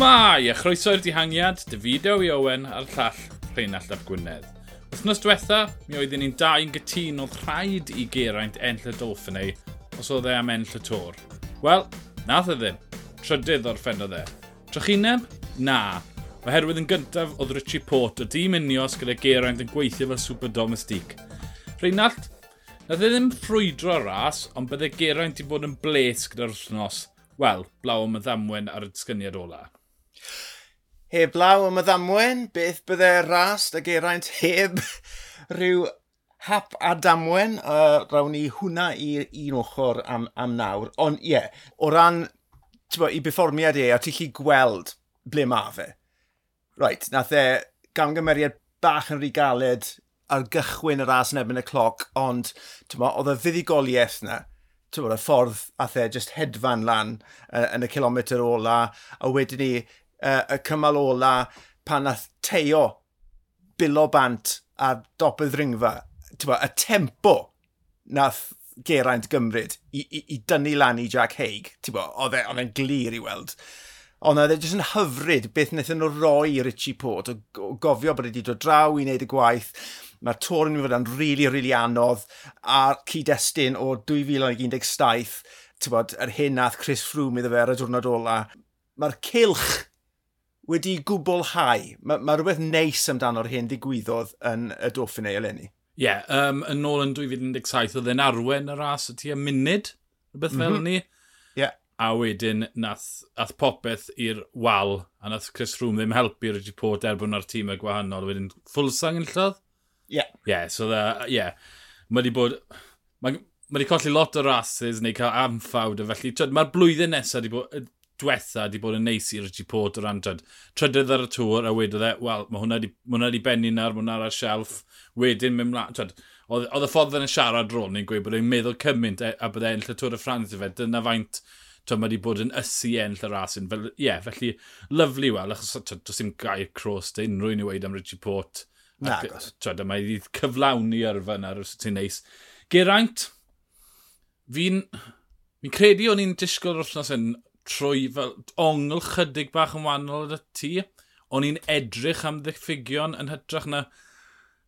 Shmai! A chroeso i'r dihangiad, Davido i Owen a'r llall Rheinald Ap Gwynedd. Wythnos diwetha, mi oeddwn ni'n dau'n gytun oedd rhaid i Geraint enll y Dolphinau os oedd e am enll y tor. Wel, nath e ddim. Trydydd o'r ffenodd e. Trochineb? Na. Oherwydd yn gyntaf oedd Richie Port o dîm unios gyda Geraint yn gweithio fel super domestic. Rheinald? nath e ddim ffrwydro ras, ond bydde Geraint i bod yn bles gyda'r wythnos. Wel, blaw am y ddamwen ar y disgyniad ola. Heblaw am y ddamwen, beth byddai rast a geraint heb rhyw hap a damwen. Uh, rawn ni hwnna i un ochr am, am nawr. Ond ie, yeah, o ran bo, i berfformiad e, a ti'n lli gweld ble mae fe. Right, nath e gamgymeriad bach yn rhy galed ar gychwyn y ras yn ebyn y cloc, ond bo, oedd y fuddigoliaeth na, bod, y ffordd ath e just hedfan lan uh, yn y kilometr ola, a wedyn ni uh, y cymal ola pan nath teo bilo bant ar dopydd ringfa, ddringfa. Y tempo nath Geraint gymryd i, i, i dynnu lan i Jack Haig, oedd e, e'n glir i weld. Ond oedd e jyst yn hyfryd beth wnaethon nhw roi i Richie Port o, gofio bod wedi dod draw i wneud y gwaith. Mae'r tor yn mynd fod yn rili, really, rili really anodd a'r cyd-destun o 2017, ti'n bod, yr hyn nath Chris Froome iddo fe ar y diwrnod ola. Mae'r cilch wedi gwblhau. Mae ma rhywbeth neis amdano'r hyn digwyddodd yn y Dauphiné eleni. Ie, yeah, um, yn ôl yn 2017 oedd e'n arwen y ras y tua munud, rhywbeth fel mm -hmm. ni. Ie. Yeah. A wedyn nath, nath popeth i'r wal, a nath Chris Froome ddim helpu Richie Port erbyn ar tîmau gwahanol. Wedyn ffulsang yn llydd? Ie. Yeah. Ie, yeah, so dda, ie. Yeah. Mae wedi bod... Mae wedi colli lot o rases neu cael amffawd, felly mae'r blwyddyn nesaf wedi bod diwetha wedi bod yn neis i Richie Port o ran andrad. Trydydd ar y tŵr a wedodd e, wel, mae hwnna wedi, ma hwnna wedi benni nawr, mae hwnna ar y sielf. Wedyn, mynd mlaen, oedd y ffordd yn y siarad rôl ni'n gweud bod e'n meddwl cymaint e, a bod e'n lle tŵr y Ffrans i fe. Dyna faint Tw, mae wedi bod yn ysu enll y rasyn. Fel, ie, yeah, felly, lyflu wel, achos does dim gair cros, dy unrhyw un i wedi am Richie Port. Na, gos. Tw, mae wedi cyflawni yrfa na, os ti'n neis. Geraint, fi'n... Fi'n credu o'n i'n disgwyl yr wythnos yn trwy fel ongl chydig bach yn wahanol y tŷ. O'n i'n edrych am ddiffygion yn hytrach na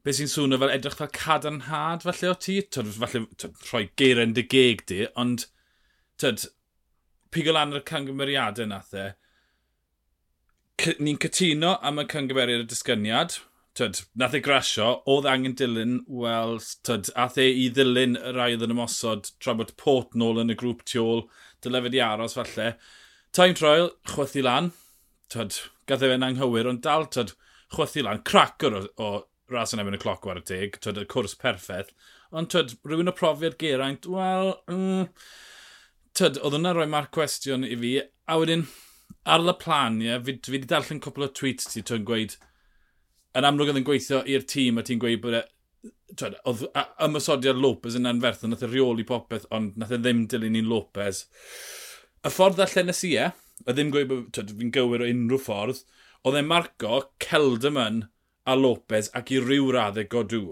beth sy'n swnio fel edrych fel cadarnhad falle o ti. Tyd, falle tyd, rhoi geir yn dy geg di, ond tyd, pigo lan yr cangymeriadau nath e. Ni'n cytuno am y cangymeriad y disgyniad. Tyd, nath e grasio, oedd angen dilyn, wel, tyd, ath e i ddilyn y rai oedd yn ymosod tra bod pot nôl yn y grŵp tu ôl dyle fe di aros falle. Time trial, chwythu lan, tyd, gath e e'n anghywir, ond dal, tyd, chwythu lan, cracwr o, o ras yn ebyn y cloc ar y teg, tyd, y cwrs perffaith. Ond tyd, rhywun o profiad geraint, wel, mm, tyd, oedd hwnna rhoi marc cwestiwn i fi, a wedyn, ar y plan, ie, fi, fi wedi darllen cwpl o tweets ti, ti'n gweud, yn amlwg oedd yn gweithio i'r tîm a ti'n gweud bod e twed, oedd ymysodiad Lopez yn anferth, nath e reoli popeth, ond nath e ddim dilyn ni'n Lopez. Y ffordd allan nes i e, a ddim gweud bod fi'n gywir o unrhyw ffordd, oedd e marco Celdaman a Lopez ac i ryw raddau godw.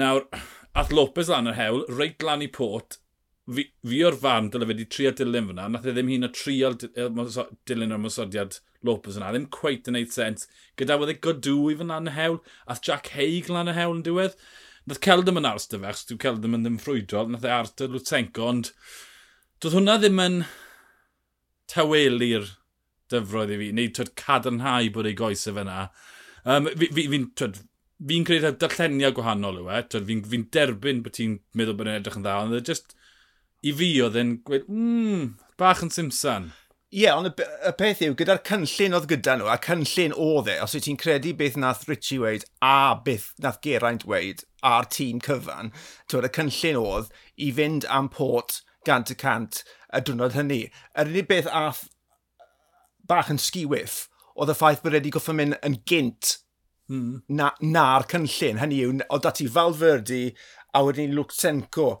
Nawr, ath Lopez lan yr hewl, reit lan i pot, fi, fi o'r fan dyle fe wedi trio dilyn fyna, nath e ddim hun o trio dilyn o'r mosodiad Lopez yna, ddim cweith yn neud sens. Gyda wedi'i godw i fyna yn y hewl, ath Jack Haig lan y hewl yn diwedd. Nath Celdam yn ars dyfa, chos dwi'n Celdam yn ddim ffrwydol, nath e ars dy Lutsenko, ond doedd hwnna ddim yn tawelu'r dyfroedd i fi, neu twyd cadarnhau bod ei goes y fyna. Um, fi'n fi, fi, fi, fi creu darlleniau gwahanol yw e. Fi'n fi, fi derbyn bod ti'n meddwl bod yn edrych yn dda, ond e just i fi oedd yn gweud, mmm, bach yn Simpson. Ie, yeah, ond y, y peth yw, gyda'r cynllun oedd gyda nhw, a cynllun oedd e, os wyt ti'n credu beth nath Richie weid a beth nath Geraint weid a'r tîm cyfan, twyd y cynllun oedd i fynd am port gant y cant y dwrnod hynny. Yr unig beth ath bach yn sgiwyff oedd y ffaith bod wedi goffo mynd yn gynt mm. na'r na cynllun. Hynny yw, oedd dati Falferdi a wedyn Lutsenko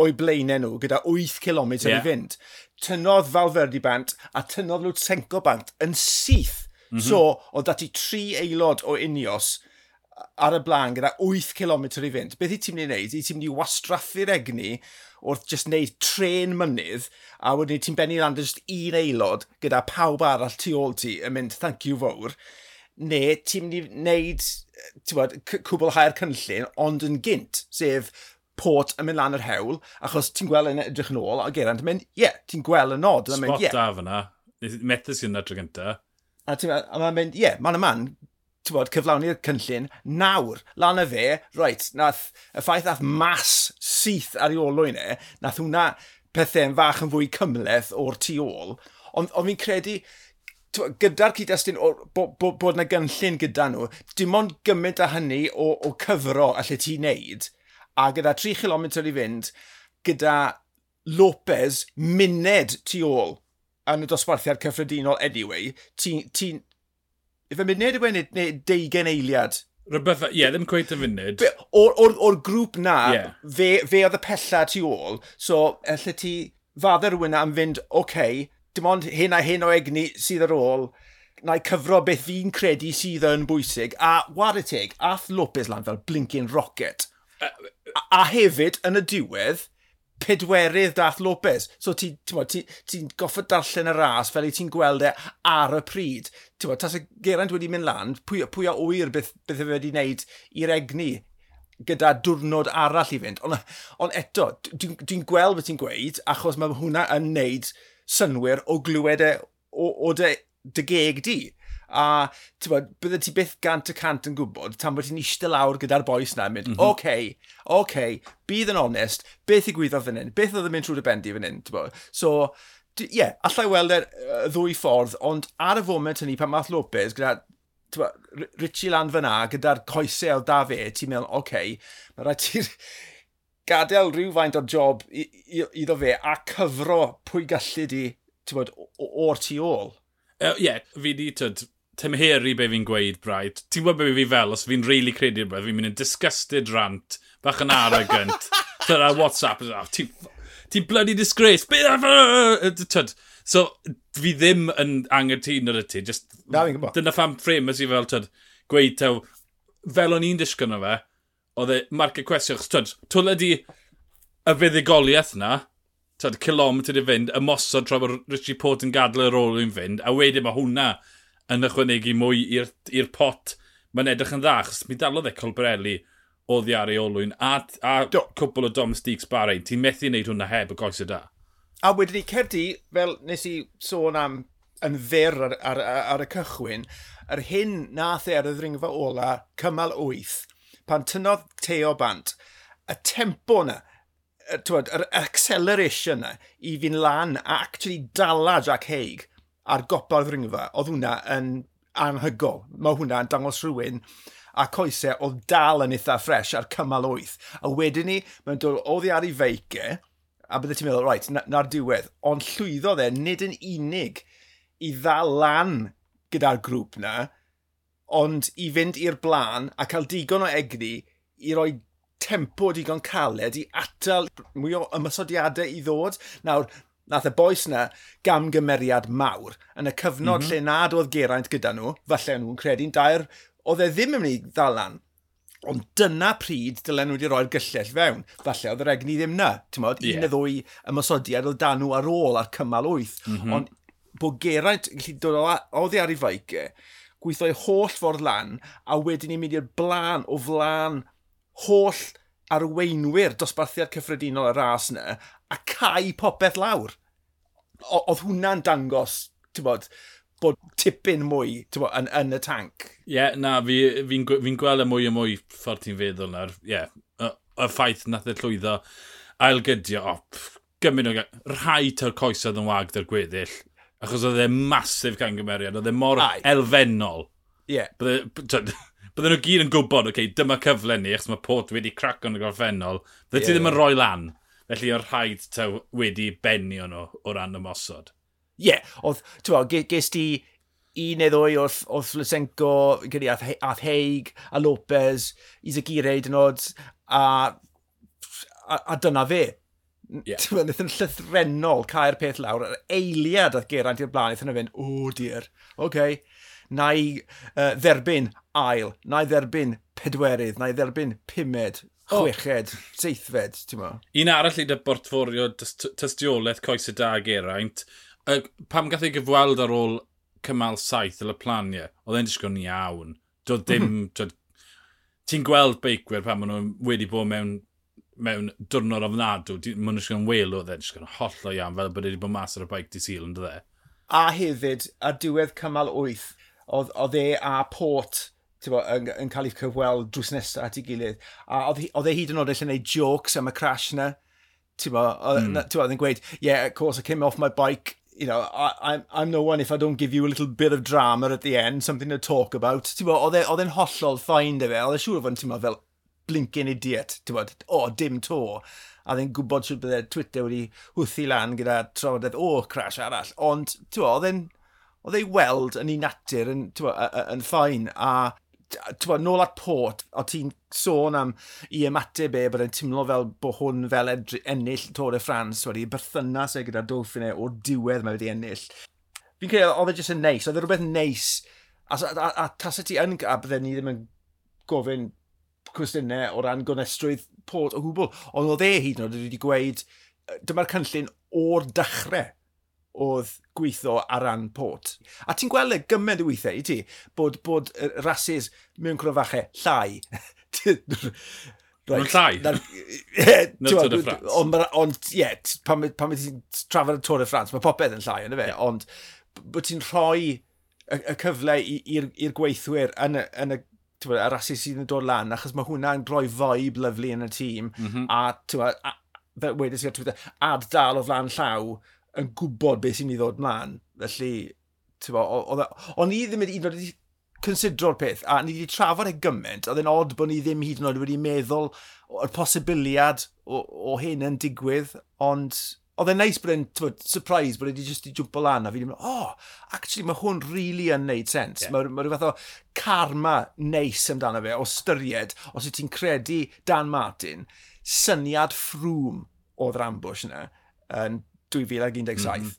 o'i blaenau nhw gyda 8 km yeah. i fynd. Tynodd Falferdi bant a tynodd Lutsenko bant yn syth. Mm -hmm. So, o dati tri aelod o Unios ar y blaen gyda 8 km i fynd. Beth i ti'n mynd i wneud? I ti'n mynd i wastraffu'r egni wrth just wneud tren mynydd a wedyn ti'n benni lan just un aelod gyda pawb arall tu ôl ti yn mynd thank you fawr neu ti'n mynd i wneud eh, bod, cwblhau'r cynllun ond yn gynt sef Port yn mynd lan yr hewl, achos ti'n gweld yn edrych yn ôl, a Geraint yn mynd, ie, yeah, ti'n gweld y nod. Spot mynd, yeah. da fyna, methes yn tro gynta. A mae'n mynd, ie, yeah, man y man, ti'n bod, cyflawni'r cynllun, nawr, lan y fe, reit, nath, y ffaith nath mas syth ar ei olwyn e, nath hwnna pethau'n fach yn fwy cymleth o'r tu ôl, ond on fi'n credu, gyda'r cyd-destun bod, bo, bo yna gynllun gyda nhw, dim ond gymaint â hynny o, o cyfro allai ti wneud, a gyda 3 km i fynd, gyda Lopez muned tu ôl yn y dosbarthiad cyffredinol anyway, ti'n... Ti, Ife muned yw e, neu deugen eiliad? Rhywbeth, ie, yeah, ddim cweith y funud. O'r grŵp na, yeah. fe, fe oedd y pella tu ôl, so lle ti fadda rhywun am fynd, oce, okay, dim ond hyn a hyn o egni sydd ar ôl, na cyfro beth fi'n credu sydd yn bwysig, a war y teg, ath Lopez lan fel blinking rocket a hefyd, yn y diwedd, pedwerydd dath Lopez. So ti'n ti, ti, ti, goffa darllen y ras fel i ti'n gweld e ar y pryd. Ti'n bod, tas y Geraint wedi mynd lan, pwy, pwy o wyr beth, beth e wedi wneud i'r egni gyda diwrnod arall i fynd. Ond on eto, dwi'n dwi gweld beth ti'n gweud, achos mae hwnna yn wneud synwyr o glywed e o, o dy, dy geg di a bod, bydde ti byth gant y cant yn gwybod tan bod ti'n eistedd lawr gyda'r boes na yn mynd, mm -hmm. oce, okay, oce, okay, bydd yn onest, beth i gwyddo fan hyn, beth oedd yn mynd trwy'r bendi fan hyn, bod. So, ie, yeah, allai weld y uh, ddwy ffordd, ond ar y foment hynny pan math Lopez gyda tywa, Richie Land fyna gyda'r coesau o da fe, ti'n meddwl, oce, okay, mae rhaid ti'n gadael rhywfaint o'r job iddo fe a cyfro pwy gallu di bod, o'r tu ôl. Ie, uh, yeah, fi di, tyd, tymheru be fi'n gweud, braid. Ti'n gwybod be fi fel, os fi'n really credu rhywbeth, fi'n mynd yn disgusted rant, bach yn arrogant. Tyr ar WhatsApp, oh, ti'n ti bloody disgrace, be Tyd, so fi ddim yn angytun ar y ti, just, Na, fi'n gwybod. dyna pham ffremys i fel, tyd, gweud taw, fel o'n i'n disgyn o fe, oedd e, marca cwestiwn, chos tyd, twle di y fuddigoliaeth na, tyd, kilometr i fynd, ymosod tra bod Richie Port yn gadw ar ôl i'n fynd, a wedyn mae hwnna yn ychwanegu mwy i'r pot. Mae'n edrych yn dda, achos mi dalodd e Colbrelli o ddiar ei olwyn a, a Do. cwbl o domestiques Bahrain. Ti'n methu wneud hwnna heb y goesau da. A wedyn ni cerdi, fel nes i sôn am yn fyr ar, ar, ar y cychwyn, yr hyn nath e ar y ddringfa ola, cymal 8, pan tynnodd Teo Bant, y tempo yna, yr acceleration yna, i fi'n lan a actually dala Jack Haig, a'r gopa'r ddringfa, oedd hwnna yn anhygol. Mae hwnna yn dangos rhywun a coesau oedd dal yn eitha ffres ar cymal 8. A wedyn ni, mae'n dod oddi ar ei feice, a byddai ti'n meddwl, right, na'r na diwedd. Ond llwyddo dde, nid yn unig i ddal lan gyda'r grŵp na, ond i fynd i'r blaen a cael digon o egni i roi tempo digon caled i atal mwy o ymysodiadau i ddod. Nawr, nath y boes na gamgymeriad mawr yn y cyfnod mm -hmm. lle nad oedd Geraint gyda nhw, falle nhw'n credu'n dair, oedd e ddim yn mynd i ddalan. Ond dyna pryd dylen nhw wedi rhoi'r gyllell fewn. Falle oedd yr egni ddim na. Mod, yeah. Un neu ddwy ymosodiad oedd dan nhw ar ôl ar cymal 8. Mm -hmm. Ond bod Geraint yn gallu dod oddi ar ei feic e, gweithio'i holl ffordd lan, a wedyn ni'n mynd i'r blaen o flaen holl arweinwyr dosbarthiad cyffredinol y ras yna, a cael popeth lawr. O oedd hwnna'n dangos, ti'n bod, bod tipyn mwy bod, yn, yn y tank. Ie, yeah, na, fi'n fi, fi, fi gweld y mwy a mwy ffordd ti'n feddwl nawr. Ie, yeah, y y ffaith nath e llwyddo ailgydio, o, pff, gymryd o rhai ta'r coesodd yn wag dy'r gweddill, achos oedd e masif gan gymeriad, oedd e mor Ai. elfennol. Ie. Yeah. Bydde, bydden nhw gyd yn gwybod, okay, dyma cyfle ni, achos mae pot wedi crac yn y gorffennol, bydde yeah. ti ddim yn rhoi lan. Felly o'r rhaid ta wedi benni o'n o ran y mosod. Ie, yeah, oedd, ti'n ges ti un neu ddwy wrth, wrth Lysenko, gyda ath, ath Heig a Lopez, Isagire, dyn nhw, a, a, a dyna fe. Yeah. Ti'n yn llythrenol cael peth lawr, yr eiliad oedd Geraint i'r blaen, eithon nhw fynd, o oh dier, oce, okay. na i uh, dderbyn ail, na i dderbyn pedwerydd, na i dderbyn pumed, chweched, seithfed, ti'n mo? Un arall i dy bortforio tystiolaeth coes y dag eraint, pam gath ei gyfweld ar ôl cymal saith y Laplania, oedd e'n disgwyl yn iawn. Doedd dim... Ti'n gweld beicwyr pan maen nhw wedi bod mewn mewn diwrnod ofnadw, maen nhw'n disgwyl yn oedd e'n disgwyl holl o iawn, fel bod wedi bod mas ar y baic di syl, ynddo dde. A hefyd, a diwedd cymal 8, oedd, oedd e a Port bo, yn, yn cael ei cyfweld drws nesaf at ei gilydd. A oedd e hyd yn oed eich gwneud jokes am y crash na. Ti'n bo, oedd hmm. e'n gweud, yeah, of course, I came off my bike, you know, I, I'm, I'm no one if I don't give you a little bit of drama at the end, something to talk about. Ti'n bo, oedd e, e'n hollol ffain dy fe, oedd e'n siŵr o fod yn fel blinkin idiot, ti'n bod, o, oh, dim to. A ddyn gwybod sydd bydde Twitter wedi hwthu lan gyda trafodaeth, o, oh, crash arall. Ond, ti'n bod, oedd e'n, oedd ei weld yn ei natur yn, yn ffain. A twa, nôl at Port, o ti'n sôn am i ymateb e bod e'n teimlo fel bod hwn fel ennill Tôr y Ffrans wedi berthynas e gyda Dolphin o'r diwedd mae wedi ennill. Fi'n credu oedd e jyst yn neis, oedd e rhywbeth neis. A, a, a a tas y ti yn, a bydde ni ddim yn gofyn cwestiynau o ran gonestrwydd Port o gwbl, ond oedd e hyd yn oed wedi gweud dyma'r cynllun o'r dechrau oedd gweithio ar ran pot. A ti'n gweld y gymaint o weithiau i ti, bod, bod rhasys mewn cwrfachau llai. Mae'n llai? Tour de France. Ond, ie, pan mae ti'n trafod y Tour de France, mae popeth yn llai, yna fe, ond bod ti'n rhoi y cyfle i'r gweithwyr yn y, yn y y rasu sydd yn dod lan, achos mae hwnna'n rhoi foib lyflu yn y tîm, mm -hmm. a, tywa, a fel wedys i ar Twitter, ad dal o flan llaw, yn gwybod beth sy'n ei ddod mlaen. Felly, o'n i ddim wedi wedi o'r considro'r peth, a ni wedi trafod e gymaint, oedd e'n od bod ni ddim hyd yn oed wedi meddwl o'r posibiliad o, o hyn yn digwydd, ond oedd e'n neis bod e'n surprise bod e wedi just i jwmpo lan, a fi ddim mynd, oh, actually mae hwn really yn neud sens. Yeah. Mae ma rhyw fath o karma neis amdano fe, o styried, os wyt ti'n credu Dan Martin, syniad ffrwm oedd yr ambush yna, yn 2017, mm -hmm.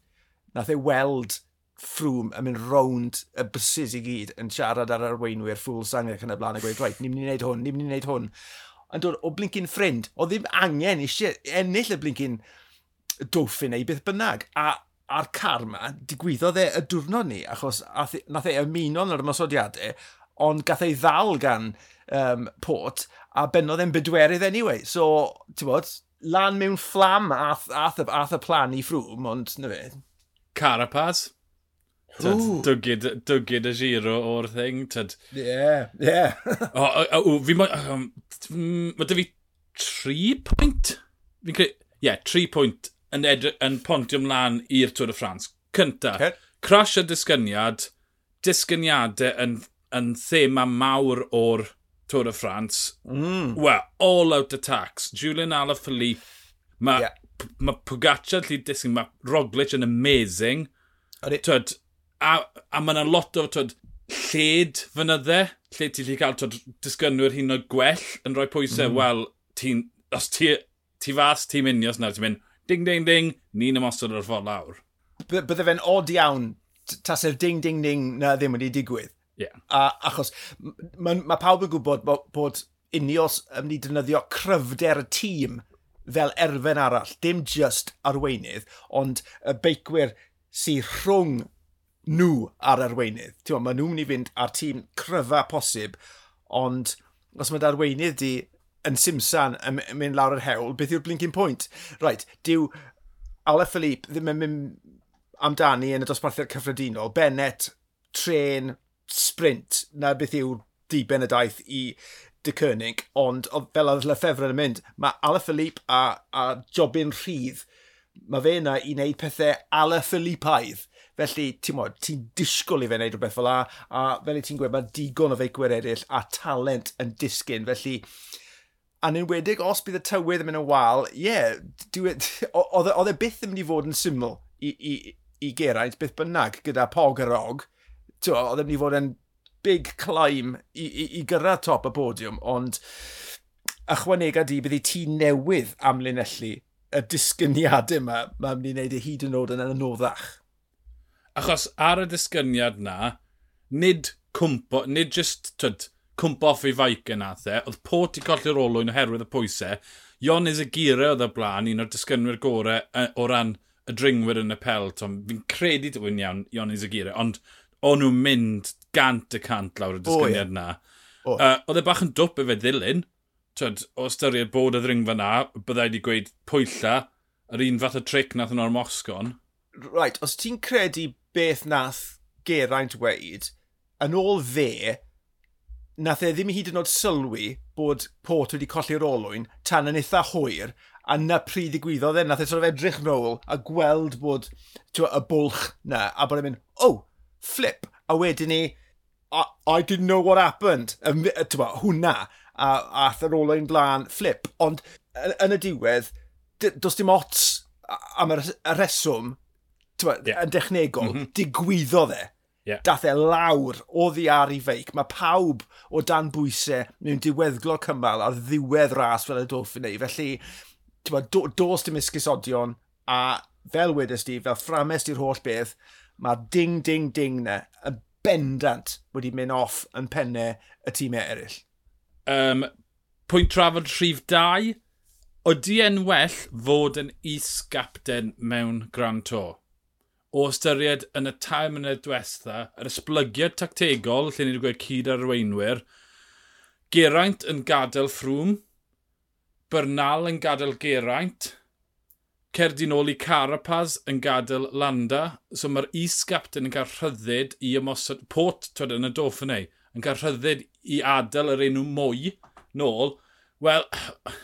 nath e weld ffrwm yn mynd rownd y bysys i gyd yn siarad ar arweinwyr ffwl sang ac yn y blaen a gweud, reit, ni'n mynd i wneud hwn, ni'n mynd i wneud hwn. Yn dod o blincyn ffrind, o ddim angen eisiau ennill y blincyn dwffin neu beth bynnag. A a'r car ma, digwyddodd e y diwrnod ni, achos e, nath e ymuno yn yr ymosodiadau, ond gath ei ddal gan um, Port, a bennodd e'n bedwerydd anyway. So, ti'n bod, lan mewn fflam ath, ath, ath y plan i ffrwm, ond na fe. Carapaz. Dwgyd, dwgyd y giro o'r thing. Ie, ie. Fi mo... Mae dy fi tri pwynt? Fi'n credu... Ie, yeah, tri pwynt yn, yn pontio ymlaen i'r Tŵr y Ffrans. Cynta, okay. crash y disgyniad, disgyniadau yn, yn thema mawr o'r Tôr y Ffrans. Mm. Wel, all out attacks. Julian Alaphilippe, mae yeah. ma Pogaccia lli disgyn, mae Roglic yn amazing. Twyd, a, a mae yna lot o twyd, lled fynydde, lle ti'n lli cael twyd, disgynwyr hyn o gwell yn rhoi pwysau, mm. wel, ti'n, os ti, ti fas, ti'n mynd, os nawr ti'n mynd, ding, ding, ding, ni'n ymosod o'r ffordd lawr. Bydde fe'n od iawn tas y ding ding ding na ddim wedi digwydd. Yeah. A, achos mae ma pawb yn gwybod bod, bod Unios yn mynd i defnyddio cryfder y tîm fel erfen arall, dim just arweinydd, ond y beicwyr sy'n rhwng nhw ar arweinydd. Ti'n mae nhw'n mynd i fynd ar tîm cryfa posib, ond os mae'r arweinydd di yn simsan yn mynd lawr yr hewl, beth yw'r blinking point? Right, diw Ala Philippe ddim yn mynd amdani yn y dosbarthiad cyffredinol, Bennett, Tren, sprint na beth yw'r diben y daith i dy Cynnig, ond fel oedd Lefebvre yn mynd, mae Ala Philippe a, a Jobin Rhydd, mae fe yna i wneud pethau Ala Philippaidd. Felly, ti'n modd, ti'n disgwyl i fe wneud rhywbeth fel la, a fel i ti'n gweud, mae digon o feicwyr eraill a talent yn disgyn. Felly, a'n enwedig, os bydd y tywydd yn mynd yn wal, ie, yeah, oedd e-, e byth yn mynd i fod yn syml i, i, i Geraint, byth bynnag, gyda Pog a Rog oedd yn mynd i fod yn big climb i, i, i gyrraedd top y podiwm, ond ychwanega di byddi ti newydd am linellu y disgyniadau yma, mae'n mynd i wneud ei hyd yn oed yn anoddach. Achos ar y disgyniad na, nid cwmpo, nid just, twyd, cwmpo off ei faic yna, the, oedd pot i e, colli'r olwyn oherwydd y pwysau, Ion is y gire oedd y blaen, un o'r disgynwyr gorau o ran y dringwyr yn y pel, fi'n credu dwi'n iawn Ion is y gire, ond o'n nhw'n mynd gant y cant lawr y disgyniad yna. Oh, yeah. uh, oedd e bach yn dwp efe ddilyn. Twyd, o ystyried bod y ddringfa na, byddai wedi gweud pwylla, yr un fath o tric nath yn o'r Mosgon. Right, os ti'n credu beth nath Geraint weid, yn ôl fe, nath e ddim hyd yn oed sylwi bod Port wedi colli'r olwyn tan yn eitha hwyr, a na pryd ddigwyddodd e, nath e sort of edrych nôl a gweld bod twa, y bwlch na, a bod e'n mynd, oh, flip, a wedyn ni, I, I didn't know what happened. Um, hwnna, a, a ar ôl ein blaen, flip. Ond yn, yn y diwedd, does dim ots am y reswm twa, yeah. yn dechnegol, mm -hmm. digwyddodd e. Yeah. Dath e lawr o ddi ar i feic. Mae pawb o dan bwysau mewn diweddglo cymal ar ddiwedd ras fel y Dauphiné. Felly, tewa, do, dos dim esgusodion a fel wedys di, fel fframes di'r holl beth, mae ding, ding, ding na yn bendant wedi mynd off yn pennau y tîmau eraill. Um, pwynt trafod rhif 2. Oeddi e'n well fod yn is-gapten mewn Grand Tour? O ystyried yn y tair mynedd diwetha, yr esblygiad tactegol, lle ni wedi gweud cyd ar arweinwyr, Geraint yn gadael ffrwm, Bernal yn gadael Geraint, cerdyn ôl i Carapaz yn gadael Landa. So mae'r is-gapten yn cael rhyddid i ymosod... Pot, twyd, yn y Dauphiné, yn cael rhyddid i adael yr enw mwy nôl. Wel,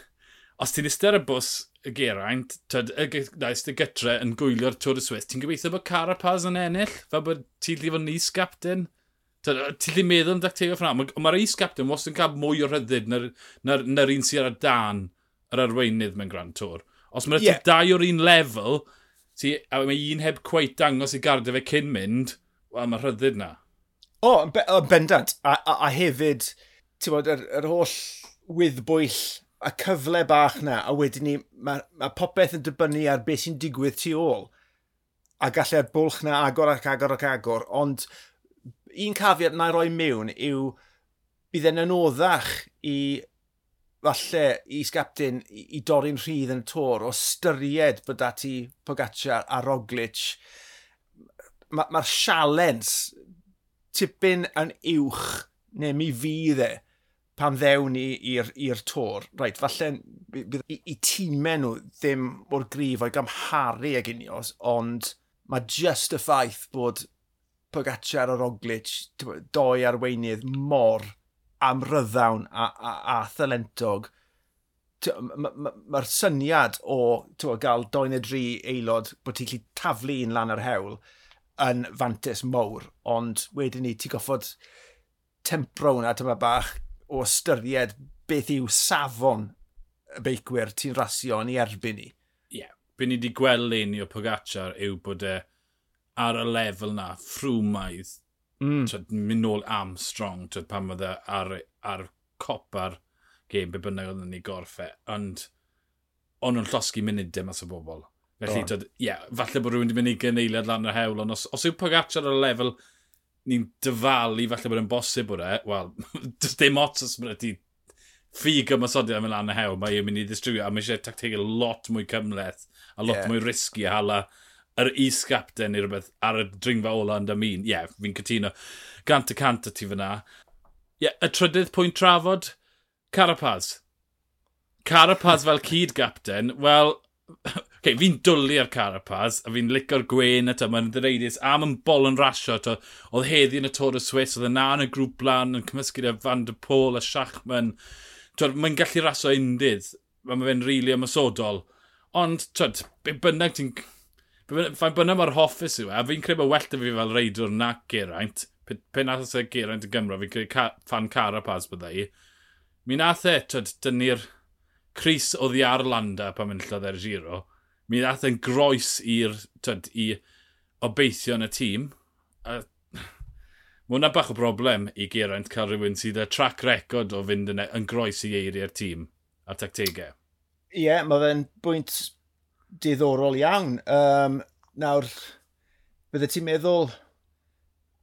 os ti'n ister y bws y geraint, twyd, y gais dy gytre yn gwylio'r Tŵr y Swiss, ti'n gobeithio bod Carapaz yn ennill? Fel bod ti'n lli fod yn is captain? Ti'n lli meddwl yn dactegio ffrna? Mae'r is captain wastad yn cael mwy o rhyddid na'r, nar, nar un sy'n ar y dan yr arweinydd mewn Grand Tour. Os mae'n yeah. dau o'r un lefel, ti, a mae un heb cweith dangos i gardio fe cyn mynd, wel, mae rhyddid na. O, oh, be, oh, bendant. A, a, a hefyd, ti'n bod, yr, yr holl wyddbwyll a cyfle bach na, a wedyn ni, mae ma popeth yn dibynnu ar beth sy'n digwydd tu ôl. A gallai'r bwlch na agor ac agor ac agor, ond un cafiad na roi mewn yw bydd e'n anoddach i falle i sgaptyn i, i dorri'n rhydd yn y tor o styried bod dati Pogacar a Roglic mae'r ma sialens tipyn yn uwch neu mi fydd e pan ddewn ni i'r tor. Reit, falle bydd i, i tîmau nhw ddim o'r grif o'i gamharu ag unios, ond mae just y ffaith bod Pogacar a Roglic, doi arweinydd mor am ryddawn a, a, a thalentog, mae'r ma, ma syniad o tywa, gael doi neu dri aelod bod ti'n gallu taflu un lan yr hewl yn fantus mowr, ond wedyn ni ti'n goffod tempro hwnna tyma bach o ystyried beth yw safon y beicwyr ti'n rasio yn ei erbyn ni. Ie, yeah. be ni wedi gweld leni o Pogacar yw bod e ar y lefel na, ffrwmaidd, Mm. Twyd, mynd nôl Armstrong, twyd, pan oedd e ar, ar copa'r gêm be bynnag oedd ni gorffe. Ond, ond nhw'n llosgu munudau e mas o bobl. Felly, ie, yeah, falle bod rhywun wedi mynd i gyneiliad lan yr hewl, ond os, os yw Pogacar ar y lefel ni'n dyfalu, falle bod yn bosib o'r e, wel, does dim ots os bod ti ffug ymwysodiad am lan y hewl, mae e'n mynd i ddistrifio, a mae eisiau tactegau lot mwy cymleth, a lot yeah. mwy risgi, a hala yr is-gapten neu rhywbeth ar y dringfa ola yn dam un. Ie, yeah, fi'n cytuno. Gant y cant y ti fyna. Ie, yeah, y trydydd pwynt trafod, Carapaz. Carapaz fel cyd-gapten, wel, okay, fi'n dwlu ar Carapaz, a fi'n licio'r gwen a mae'n ddireidus, a mae'n bol yn rasio, to, oedd heddi yn y Tôr y Swiss, oedd yna yn y grŵp blan, yn cymysgu â e Van der Pôl a Schachman. Mae'n gallu rasio undydd, mae fe'n rili really ymysodol. Ond, twyd, be bynnag ti'n Fa'n bynnag mae'r hoffus yw e, a fi'n credu bod well da fi fel reidwr na Geraint. Pe, nath oes e Geraint y Gymro, fi'n credu ca, fan Carapaz bydda i. Mi nath e, twyd, dynnu'r Cris o ddi ar Landa pan mynd mynillodd e'r giro. Mi nath e'n groes i'r, tyd, i obeithio yn y tîm. A Mae hwnna bach o broblem i Geraint cael rhywun sydd â track record o fynd yn, e- yn groes i eiriau'r tîm a'r tactegau. Ie, yeah, mae fe'n bwynt diddorol iawn. Um, nawr, bydde ti'n meddwl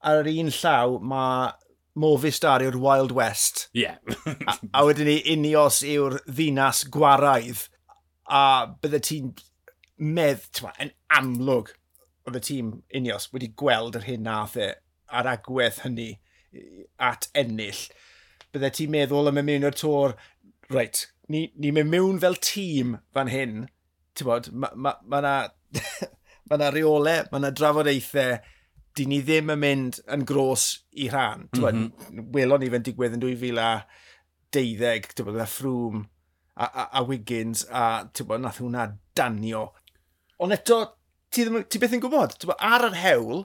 ar yr un llaw mae Movistar yw'r Wild West. Ie. Yeah. a, a wedyn ni Unios yw'r ddinas gwaraidd. A bydde ti'n medd, ti'n yn amlwg, oedd y tîm Unios wedi gweld yr hyn nath e ar agwedd hynny at ennill. Bydde ti'n meddwl am y mewn o'r tor, reit, ni'n ni, mynd mewn fel tîm fan hyn, bod, mae yna ma, ma, na, ma na reolau, mae yna drafodaethau, di ni ddim yn mynd yn gros i rhan. Mm -hmm. Welon ni fe'n digwydd yn 2012, ti'n bod, Ffrwm a, a, a Wiggins, a ti'n bod, nath hwnna danio. Ond eto, ti, ddim, ti beth yn gwybod, ti'n bod, ar yr hewl,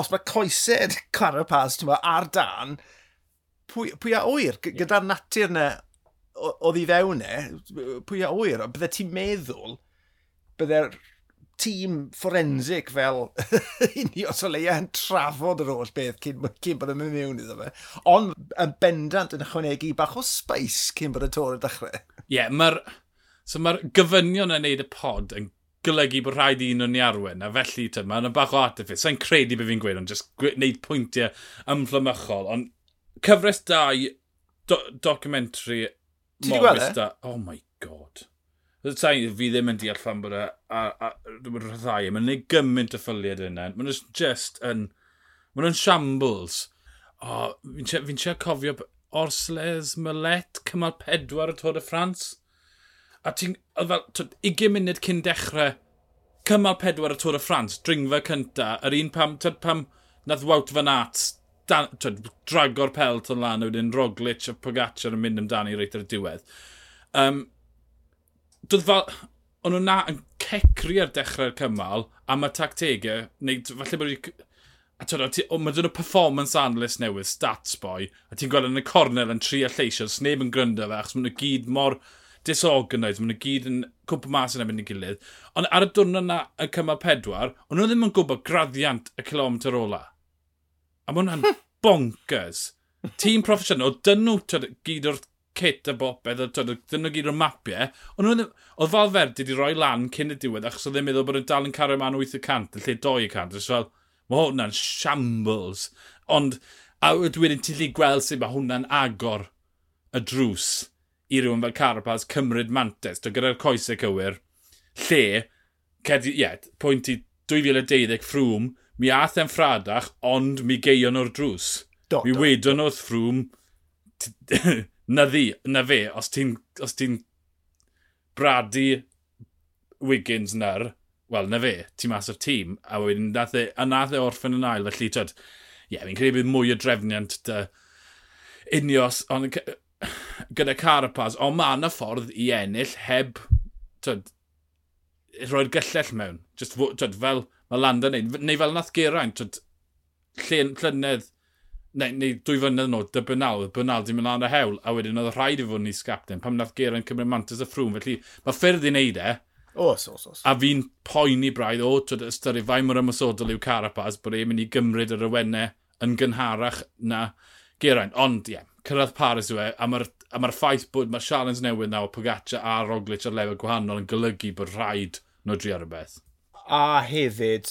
os mae coesed carapaz, ti'n bod, ar dan, pwy, pwy a oer, gyda'r natur yna oedd i fewn e, pwy a wyr, bydde ti'n meddwl, bydde'r tîm forensic fel unios o leia yn trafod yr holl beth cyn, cyn bod yn mynd mewn iddo fe. Ond yn bendant yn ychwanegu bach o space cyn bod y tor y dechrau. Ie, yeah, mae'r so ma gyfynion yn neud y pod yn golygu bod rhaid i un o'n i arwen, a felly ty, mae'n bach o artifice. Sa'n credu beth fi'n gweud, ond jyst gwneud pwyntiau ymflymychol. Ond cyfres dau do documentary Ti di gweld e? Oh my god. Ydw tai, fi ddim yn deall fan bod e a, a, a rhaid. E. Mae'n gwneud gymaint o ffyliad yna. E. Mae'n just yn... Mae'n yn shambles. O, oh, fi'n fi siarad cofio Orsles Mylet, cymal pedwar y Tôr y Ffrans. A ti'n... fel 20 munud cyn dechrau cymal pedwar y Tôr y Ffrans, dringfa cynta, yr un pam, tyd pam nath Wout Van Aert drago'r pelt o'n lan, wedyn Roglic a Pogacar yn mynd amdani reit ar y diwedd. Um, doedd fel, o'n nhw na yn cecri ar dechrau'r cymal am y tactegau, neu falle bod a twyd, mae dyn nhw performance analyst newydd, stats boy, a ti'n gweld yn y cornel yn tri a lleisio, os neb yn gryndo fe, achos maen nhw gyd mor disorganised, maen nhw gyd yn cwmpa mas yn efo'n i gilydd. Ond ar y dwrnod yna, y cymal pedwar, ond nhw ddim yn gwybod graddiant y kilometr ola. A mae hwnna'n bonkers. Tîm proffesiynol, dyn nhw gyd o'r kit a bopeth, dyn nhw gyd o'r mapiau. Ond Oedd e, Falferdi wedi rhoi lan cyn y diwedd, achos oedd e'n meddwl bod e'n dal yn cario man 800, yn lle 2%. Oes fel, mae hwnna'n shambles. Ond, a wedyn ti'n lli gweld sut mae hwnna'n agor y drws i rywun fel Carapaz cymryd mantes, do gyda'r coesau cywir, lle, cedi, ie, yeah, pwynt i 2012 ffrwm, mi ath e'n ffradach, ond mi geion o'r drws. Do, mi wedon do. ffrwm, na ddi, na fe, os ti'n ti bradu Wiggins na'r, wel, na fe, ti mas o'r tîm, a wedyn nath e, a nath e orffen yn ail, felly, tyd, ie, yeah, fi'n credu bydd mwy o drefniant dy unios, ond gyda Carapaz, ond mae yna ffordd i ennill heb, tyd, rhoi'r gyllell mewn. Just, tyd, fel, mae Landa neud. Neu fel nath Geraint, tryd, llen, llynedd, neu, neu dwy fynydd yn ôl, dy bynal Bernal di mynd lan y hewl, a wedyn oedd rhaid i fod ni sgapten, pam nath Geraint cymryd mantis y ffrwm, felly mae ffyrdd i wneud e. Os, os, os. A fi'n poeni braidd o, twyd ystyru fai mor ymwysodol yw Carapaz, bod e'n mynd i gymryd yr awennau yn gynharach na Geraint. Ond, ie, yeah, cyrraedd Paris yw e, a mae'r ma ffaith bod mae'r sialens newydd nawr Pogaccia a Roglic ar lefel gwahanol yn golygu bod rhaid nhw drio rhywbeth. A hefyd,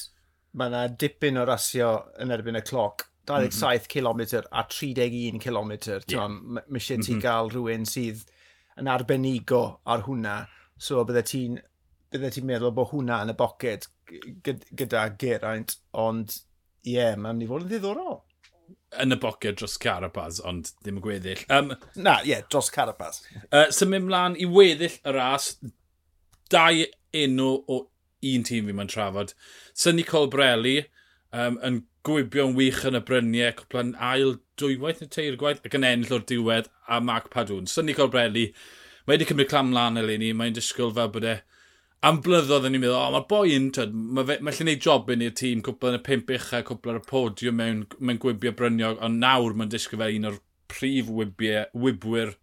mae yna dipyn o rasio yn erbyn y cloc. 27 km mhm. a 31 km. Yeah. Mae eisiau ti mhm. gael rhywun sydd yn arbenigo ar hwnna. So bydde ti'n bydde ti'n meddwl bod hwnna yn y boced gyda Geraint, ond ie, yeah, mae'n mynd i fod yn ddiddorol. Yn y boced dros Carapaz, ond ddim yn gweddill. Um, Na, ie, yeah, dros Carapaz. Uh, Symud mlaen i weddill y ras, dau enw o un tîm fi mae'n trafod. Synni Colbrelli um, yn gwibio'n wych yn y bryniau, cwplan ail dwywaith neu teir gwaith ac yn ennill o'r diwedd a Mark Padwn. Synni Colbrelli, mae wedi cymryd clam lan eleni, mae'n disgwyl fel bod e am blynyddoedd yn i'n meddwl, o, mae'r boi yn, tyd, mae lle mae'n job yn i'r tîm, cwpl yn y pimp ucha, cwpl ar y podiwm mewn, mewn gwibio bryniog, ond nawr mae'n disgwyl fel un o'r prif wibiau, wibwyr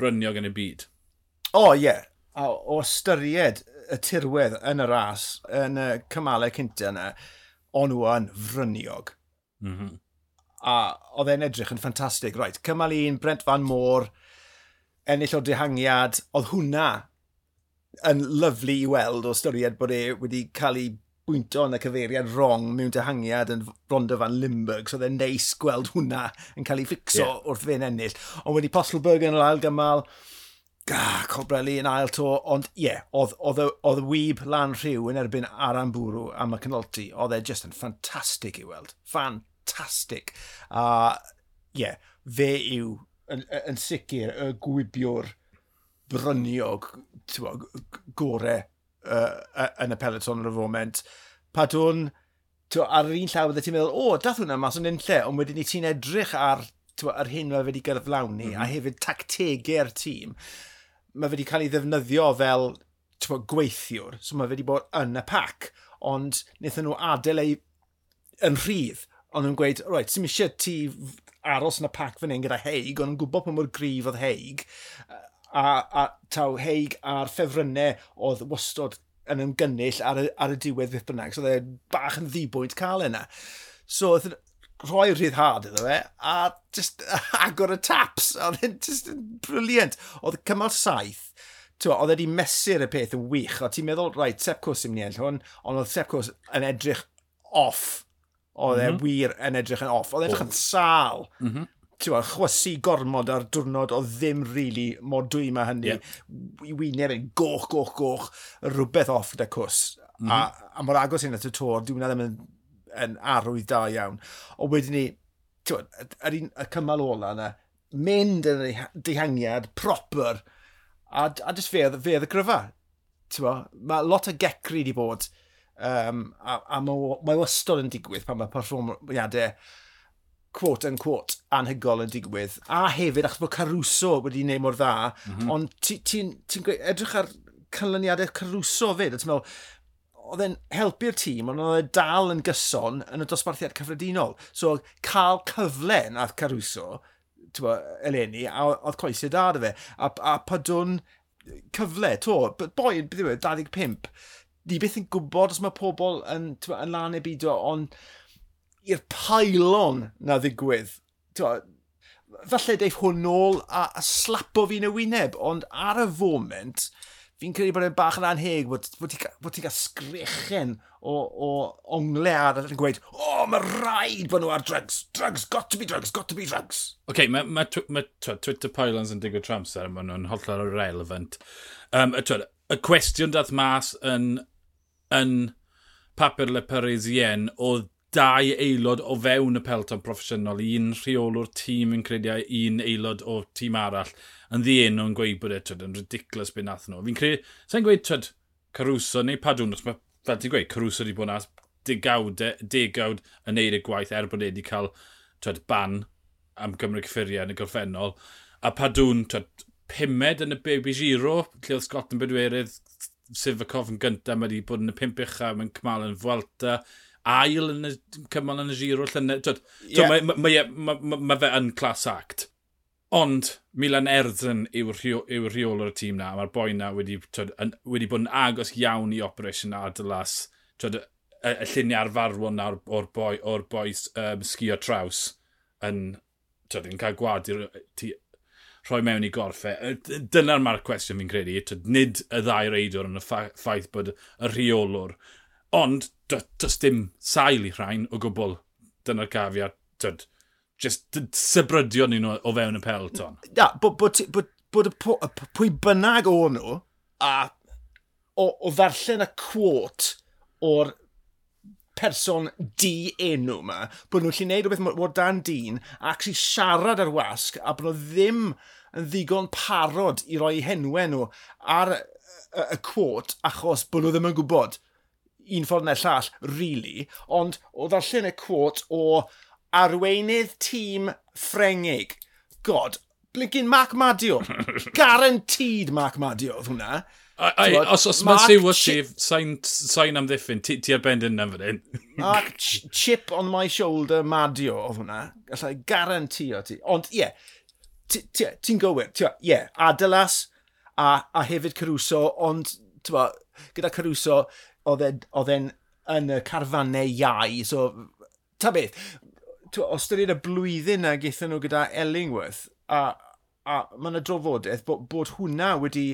bryniog yn y byd. O, oh, ie. Yeah a o ystyried y tirwedd yn y ras, yn y cymalau cyntaf yna, ond wwan fryniog. Mm -hmm. A oedd e'n edrych yn ffantastig. Right, cymal un, Brent Van Môr, ennill o dehangiad, oedd hwnna yn lyflu i weld o ystyried bod e wedi cael ei bwynto yn y cyfeiriad wrong mewn dehangiad yn Ronda van Limburg, so oedd e'n neis gweld hwnna yn cael ei ffixo yeah. wrth fe'n ennill. Ond wedi Postelberg yn yr ail gymal, Ga, Cobrelli yn ail to, ond ie, yeah, oedd y wyb lan rhyw yn erbyn Aran Bwrw am y canolti. Oedd e just yn ffantastig i weld. Ffantastig. A ie, yeah, fe yw yn, yn sicr y gwybiwr bryniog gore uh, yn y peleton ar y foment. Padwn, ar yr un llaw, bydde ti'n meddwl, o, oh, dath hwnna mas yn un lle, ond wedyn ni ti'n edrych ar, yr hyn mae wedi gyrflawni, mm -hmm. a hefyd tactegau'r tîm mae wedi cael ei ddefnyddio fel tyfo, gweithiwr, so mae wedi bod yn y pac, ond wnaethon nhw adael ei yn rhydd, ond nhw'n gweud, roed, sy'n eisiau ti aros yn y pac fan hyn gyda Heig, ond yn gwybod pa mor grif oedd Heig, a, a taw Heig a'r ffefrynnau oedd wastod yn ymgynnull ar y, ar y diwedd beth bynnag, so dde bach yn ddibwynt cael yna. E so, rhoi rhyddhad iddo fe, a just agor y taps, oedd e'n just briliant. Oedd cymal saith, oedd wedi mesur y peth yn wych, oedd ti'n meddwl, rhaid, Sepcws sy'n mynd i hwn, ond oedd Sepcws yn edrych off, oedd mm -hmm. e mhm. wir yn edrych yn off, oedd edrych yn sal. Mm -hmm. Tewa, chwysu gormod ar diwrnod o ddim rili really mor dwy mae hynny. Yeah. I wyneb yn goch, goch, goch, rhywbeth off gyda cws. Mm -hmm. a, mhm. a mor agos hyn at y tor, dwi'n meddwl yn arwydd da iawn. O wedyn ni, tywed, yr un y cymal ola yna, mynd yn y dihangiad proper, a, a jyst fe, fe y gryfa. Mae lot o gecri wedi bod, um, a, a mae ma wastod yn digwydd pan mae performiadau quote and quote anhygol yn digwydd a hefyd achos bod Caruso wedi gwneud mor dda mm -hmm. ond ti'n ti, ti, ti edrych ar canlyniadau Caruso fyd a ti'n meddwl oedd e'n helpu'r tîm, ond oedd e dal yn gyson yn y dosbarthiad cyffredinol. So, cael cyfle nath Caruso, tywa, eleni, a oedd coesau da fe. A, a padwn cyfle, to, boi, beth yw e, 25. Ni beth yn gwybod os mae pobl yn, tywa, yn lan e byd ond i'r pailon na ddigwydd. Tywa, falle deif hwn nôl a, a slapo fi'n y wyneb, ond ar y foment, fi'n credu bod e'n bach yn anheg bod, bod ti'n cael ti sgrichen o, o ongled yn gweud, o, oh, mae rhaid bod nhw ar drugs, drugs, got to be drugs, got to be drugs. Oce, okay, mae ma, ma, Twitter pylons yn digwydd tramser, mae nhw'n hollol relevant. Um, y, twyd, y cwestiwn dath mas yn, yn papur le Parisien oedd dau aelod o fewn y pelton proffesiynol, un rheolwr tîm yn credu a un aelod o tîm arall, yn ddienw yn gweud bod e twyd, yn ridiculous beth nath nhw. Fi'n credu, sa'n gweud twyd, Caruso neu Padwn, os mae, fel ti'n gweud, Caruso wedi bod na degawd, e, degawd yn neud y gwaith er bod e wedi cael twyd, ban am Gymru Cyffuriau yn y gorffennol. A Padwn, twyd, pumed yn y Baby Giro, lle oedd Scott yn bedwerydd, Sifakov yn gyntaf, mae wedi bod yn y pimp ucha, mae'n cymal yn Fwelta, ail yn y cymal yn y giro llynedd. Yeah. Mae ma, ma, ma, ma fe yn class act. Ond Milan Erdzyn yw'r rheol, yw rheolwr y tîm na. Mae'r boi na wedi, twyd, yn, wedi bod yn agos iawn i operation Adelas. Twyd, y, y lluniau arfarwon na o'r boi, or boi um, sgio traws yn, twyd, yn cael gwad i'r rhoi mewn i gorffau. E. Dyna'r marc cwestiwn fi'n credu. Twyd, nid y ddau reidwr yn y ffaith bod y rheolwr Ond, does dim sail i rhain o gwbl. Dyna'r gafiad, tyd, just sybrydio ni nhw o fewn y pelton. Da, bod, bod, bod, bod pwy bynnag o nhw, a o, o ddarllen y quote o'r person di enw yma, bod nhw'n llun neud rhywbeth mor dan dyn a ac siarad ar wasg a bod nhw ddim yn ddigon parod i roi henwe nhw ar y, y, y quote achos bod nhw ddim yn gwybod un ffordd neu llall, really, ond o ddarllen y quote o arweinydd tîm Ffrengig. God, blinkin Mac Madio. Guaranteed Mac Madio oedd hwnna. Ai, os, os mae'n siw o Chief, sain, am ddiffyn, ti, ti ar bend yna fan hyn. Mark ch Chip on my shoulder Madio oedd hwnna. Gallai garantio ti. Ond ie, yeah, ti'n gywir. Ie, yeah, Adelas a, a hefyd Caruso, ond tywa, gyda Caruso, oedd e'n yn y carfannau iau. So, ta beth, os dyn y blwyddyn na geithon nhw gyda Ellingworth, a, a mae yna drofodaeth bod, bod hwnna wedi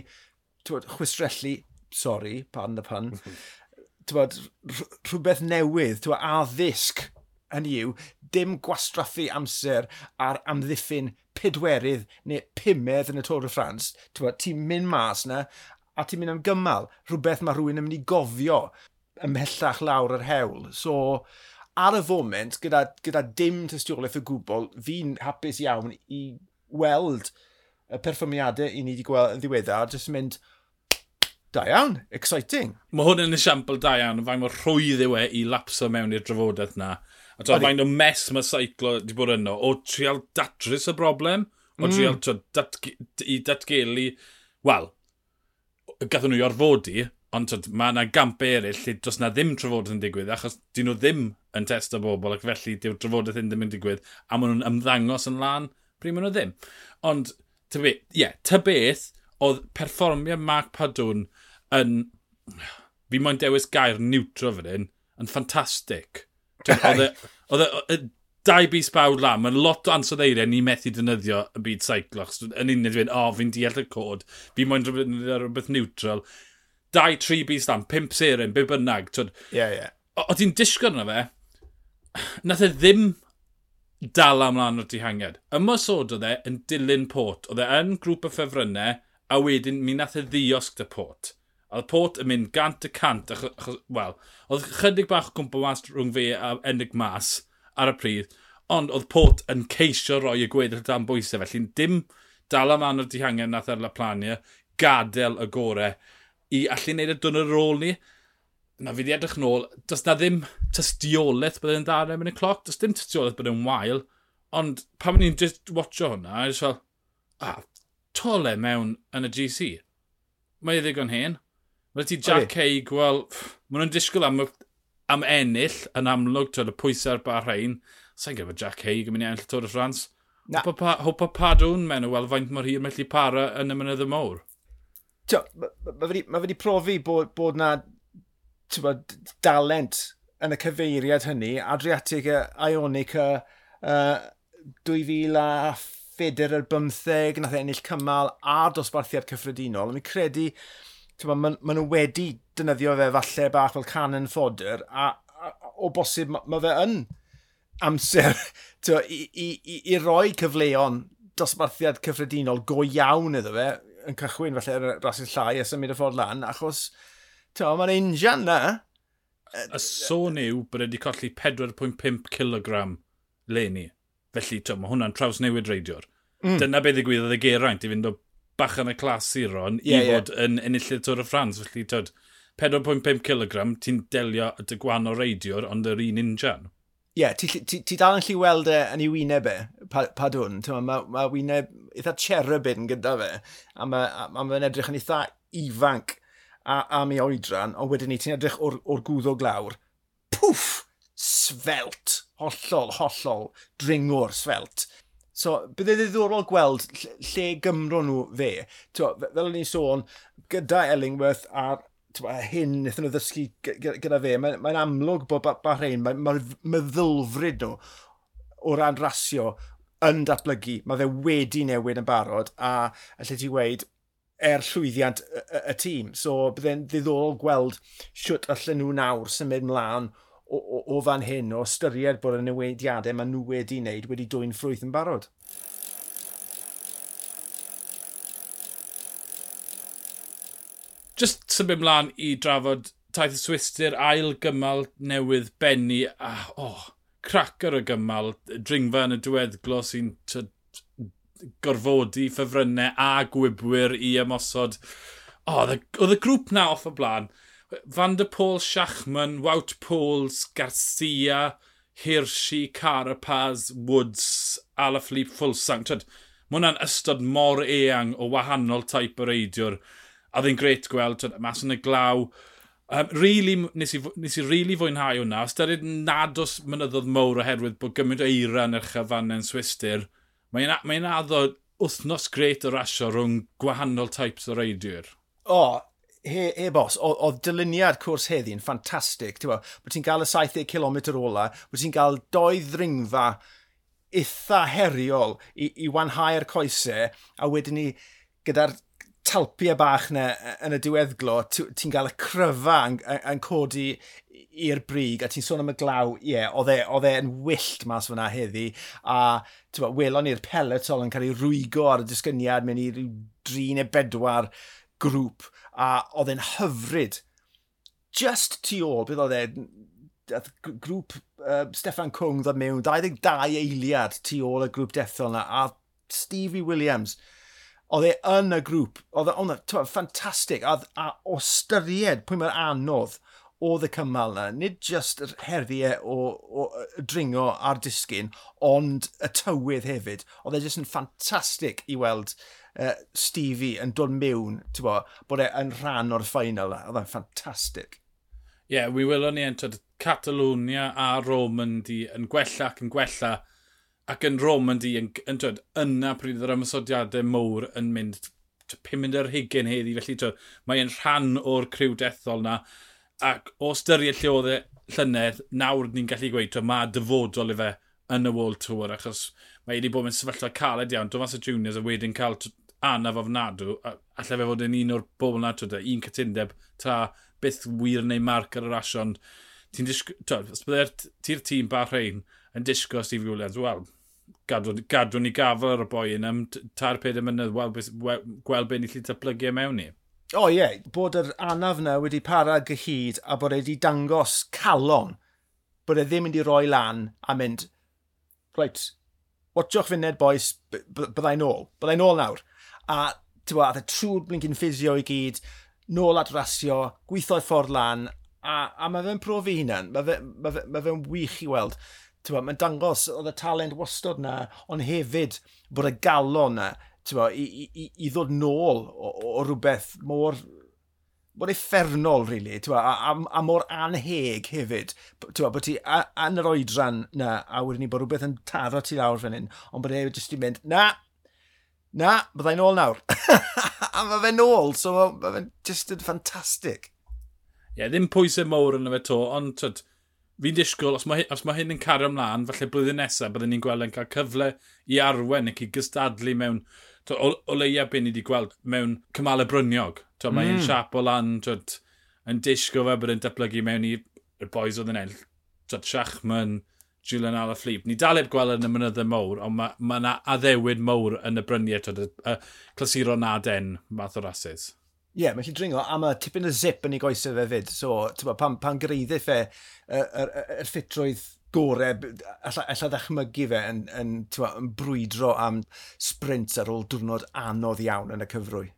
twod, chwistrellu, sorry, pan y pan, twod, rhywbeth newydd, twod, addysg, yn yw, dim gwastraffu amser ar amddiffyn pedwerydd neu pumedd yn y Tôr y Ffrans. Ti'n mynd mas na a ti'n mynd am gymal, rhywbeth mae rhywun yn mynd i gofio ymhellach lawr yr hewl. So, ar y foment, gyda, gyda dim tystiolaeth o gwbl, fi'n hapus iawn i weld y perfformiadau i ni wedi gweld yn ddiweddar, jyst mynd, da iawn, exciting. Mae hwn yn esiampl da iawn, fain mor rhwydd yw e i lapso mewn i'r drafodaeth na. A to, fain o mes mae saiclo wedi bod yno, o trial datrys y broblem, o mm. trial mm. to, dat, i datgelu, wel, gathen nhw i orfodi, ond tyd, mae yna gamp eraill lle does na ddim trafodaeth yn digwydd, achos dyn nhw ddim yn testa bobl, ac felly dyw'r trafodaeth hyn ddim yn digwydd, a maen nhw'n ymddangos yn lan, pryd maen nhw ddim. Ond, ta beth, ie, yeah, ta beth, oedd perfformio Mark Padwn yn, fi moyn dewis gair neutro fan hyn, yn ffantastig. Oedd e, e dau bus bawd lan, mae'n lot o ansoddeiriau ni methu dynyddio y byd seiclo. Yn unig fi'n, o, oh, fi'n deall y cod, fi moyn rhywbeth, rhywbeth neutral. Dau, tri bus lan, pimp seren, be bynnag. Ie, yeah, ie. Yeah. O, o ti'n disgwyl yna fe, nath e ddim dal amlaen o'r dihangiad. Yma sod o dde yn dilyn pot. Oedd e yn grŵp y ffefrynnau, a wedyn mi nath e ddiosg dy pot. Oedd Port yn mynd gant y cant, achos, wel, oedd chydig bach o gwmpa mas rhwng fe a ennig mas, ar y pryd. Ond oedd Port yn ceisio roi y gweddill dan bwysau, felly dim dal am anodd dihangen nath ar Laplania, gadael y gorau i allu wneud y dwn yr ôl ni. Na fi di edrych nôl, does na ddim tystiolaeth bydd yn ddarau yn y cloc, does dim tystiolaeth bydd yn wael, ond pan ni'n just watcho hwnna, a fel, ah, tole mewn yn y GC. Mae e ddigon hen. Mae ti Jack Hay wel, maen nhw'n disgwyl am am ennill yn amlwg, twyd y pwysau ar rhain. sa'n gyfer Jack Haig yn mynd i ennill y Tôr y Ffrans. Hwpa padwn mewn o weld faint mor hir mellu para yn y mynydd y mawr. Mae fe wedi profi bod, bod na dalent yn y cyfeiriad hynny, Adriatic Ionica, uh, 2000 a Feder yr 15, nath e ennill cymal a dosbarthiad cyffredinol. Mi'n credu maen ma nhw wedi dynyddio fe falle bach fel cannon fodr, a, a, a o bosib mae ma fe yn amser twa, i, i, i, i roi cyfleon dosbarthiad cyffredinol go iawn iddo fe, yn cychwyn falle felly rhasyd llai a symud y ffordd lan, achos mae'n injan na. Y sôn yw bod wedi colli 4.5 kg le ni. Felly, mae hwnna'n traws newid reidiwr. Mm. Dyna beth ddigwyddodd y geraint i fynd o bach yn y clas clasuron yeah, i fod yeah. yn enillydd Tôr y Ffrans. Felly, tyd, 4.5 kg ti'n delio y dy o reidiwr ond yr un injan. Ie, yeah, ti, ti, ti dal yn lli weld e yn ei wyneb e, pa, pa dwn. Mae ma wyneb eitha cherubin gyda fe, a mae'n ma, ma edrych yn eitha ifanc a, am ei oedran, ond wedyn ni ti'n edrych o'r, or gwddw glawr. Pwff! Svelt! Hollol, hollol, dringwr svelt. So, bydd e ddiddorol gweld lle gymro nhw fe. Twa, fel ni'n sôn, gyda Ellingworth a'r twa, hyn wnaethon nhw ddysgu gyda fe, mae'n mae amlwg bod Bahrein, mae'r mae meddylfryd nhw o ran rasio yn datblygu. Mae fe wedi newid yn barod a allai ti weid, er llwyddiant y, y, y tîm. So, byddai'n ddiddorol gweld siwt allan nhw nawr symud mlaen o, o, o fan hyn o ystyried bod y newidiadau mae nhw wedi wneud wedi dwy'n ffrwyth yn barod. Just symud mlaen i drafod taith y Swister ail gymal newydd benni a oh, cracker o gymal dringfa yn y diweddglo sy'n gorfodi ffefrynnau a gwybwyr i ymosod. Oh, oedd y grŵp na off y blaen Van der Pôl Schachman, Wout Pools, Garcia, Hirschi, Carapaz, Woods, Alaphilippe Fulsang. Mae hwnna'n ystod mor eang o wahanol taip o reidiwr. A ddyn gret gweld, twyd, mas yn y glaw. Um, really, nes i, nes i really fwynhau hwnna. Ystyried nad os mynyddodd mowr oherwydd bod gymaint o eira yn eich afanau'n swistyr, mae'n mae addo wythnos gret o rasio rhwng gwahanol types o reidiwr. O, oh, he, he bos, oedd dyluniad cwrs heddi'n ffantastig. Bod ti'n cael y 70 km ola, bod ti'n cael doi ddringfa eitha heriol i, i wanhau'r coesau, a wedyn ni gyda'r talpiau bach na yn y diweddglo, ti'n cael y cryfa yn, yn codi i'r brig, a ti'n sôn am y glaw, ie, yeah, oedd e, e'n wyllt mas fyna heddi, a bo, welon ni'r peletol yn cael ei rwygo ar y disgyniad mewn i dri neu bedwar grŵp a oedd e'n hyfryd. Just tu ôl, beth oedd e, grŵp uh, Stefan Cwng ddod mewn, 22 eiliad tu ôl y grŵp dethol yna, a Stevie Williams, oedd e yn y grŵp, oedd e'n e, ffantastig, a, a o styried pwy mae'r anodd oedd y cymal yna, nid just yr heriau o, o, o dringo a'r disgyn, ond y tywydd hefyd. Oedd e jyst yn ffantastig i weld uh, Stevie yn dod mewn, ti'n bod, bod e yn rhan o'r ffainal, oedd e'n ffantastig. Ie, yeah, wi welon ni yn tyd Catalonia a Romandy yn gwella ac yn gwella ac yn Romandy yn, yn tyd, yna pryd yr ymwysodiadau mwr yn mynd 500 higyn heddi, felly tyd, mae'n rhan o'r criw dethol na. Ac o styried lle oedd e llynedd, nawr ni'n gallu gweud, twy, mae dyfodol i fe yn y World Tour, achos mae wedi bod yn sefyllfa caled iawn. Thomas Juniors a wedyn cael anaf ofnadw, allai fe fod yn un o'r bobl na, twyd, un cytundeb, ta beth wir neu marc ar yr asion. Ti'n disgwyl, os byddai'r ti'r tîm bach rhain yn disgwyl Steve Williams, wel, gadw, gadw ni gafel ar y boi yn am ta'r peder mynydd, wel, gweld beth ni lli datblygu e mewn ni. O oh, ie, yeah. bod yr anaf na wedi para gyhyd a bod e wedi dangos calon bod e ddim mynd i roi lan a mynd, reit, watchwch fy boes, boys, byddai'n ôl, byddai'n ôl nawr a tywa, a trwy'r blincyn ffisio i gyd, nôl at rasio, gweithio ffordd lan, a, a mae fe'n profi hunan, mae fe'n ma fe, ma fe wych i weld. Mae'n dangos, oedd y talent wastod na, ond hefyd bod y galon na, tywa, i, i, i ddod nôl o, o, o rhywbeth mor mor effernol, really, tywa, a, a, a mor anheg hefyd. Tywa, bod ti yn yr oedran na, a wedyn ni bod rhywbeth yn taro ti lawr fan hyn, ond bod e jyst i mynd, na, na, byddai'n ôl nawr. a mae fe'n ôl, so mae fe'n just yn ffantastig. Ie, yeah, ddim pwysau mowr yn y fe to, ond tyd, fi'n disgwyl, os mae, os mae hyn yn cario ymlaen, falle blwyddyn nesaf byddwn ni'n gweld yn cael cyfle i arwen ac i gystadlu mewn, to, o, o leia be ni wedi gweld mewn cymalau bryniog. Twyd, mae mm. un siap o lan, twyd, yn disgo fe bod yn datblygu mewn i'r y boys oedd yn enll. Twyd, Siachman, Julian Alaphilippe. Ni dal daleb gweld yn y mynyddau mowr, ond mae ma yna addewid mowr yn y bryniau tyd y, y clasuro naden math o rases. Ie, yeah, mae mae'n dringo, a mae tipyn y zip yn ei goesau fe fyd. So, tyma, pan, pan greiddiff fe yr er, er, er ffitrwydd gorau, allai ddechmygu fe yn, yn, tyma, yn brwydro am sprint ar ôl diwrnod anodd iawn yn y cyfrwy.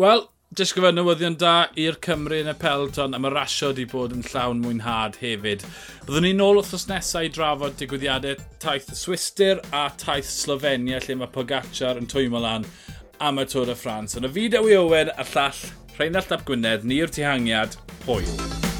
Wel, disgyfa newyddion da i'r Cymru yn y Pelton am y rasio wedi bod yn llawn mwynhad hefyd. Byddwn ni'n ôl wrthos nesau i drafod digwyddiadau taith Swister a taith Slovenia lle mae Pogacar yn twymo lan am y Tôr y Ffrans. Yn y fideo i Owen a'r llall Rheinald Ap Gwynedd, ni'r tihangiad, hwyl.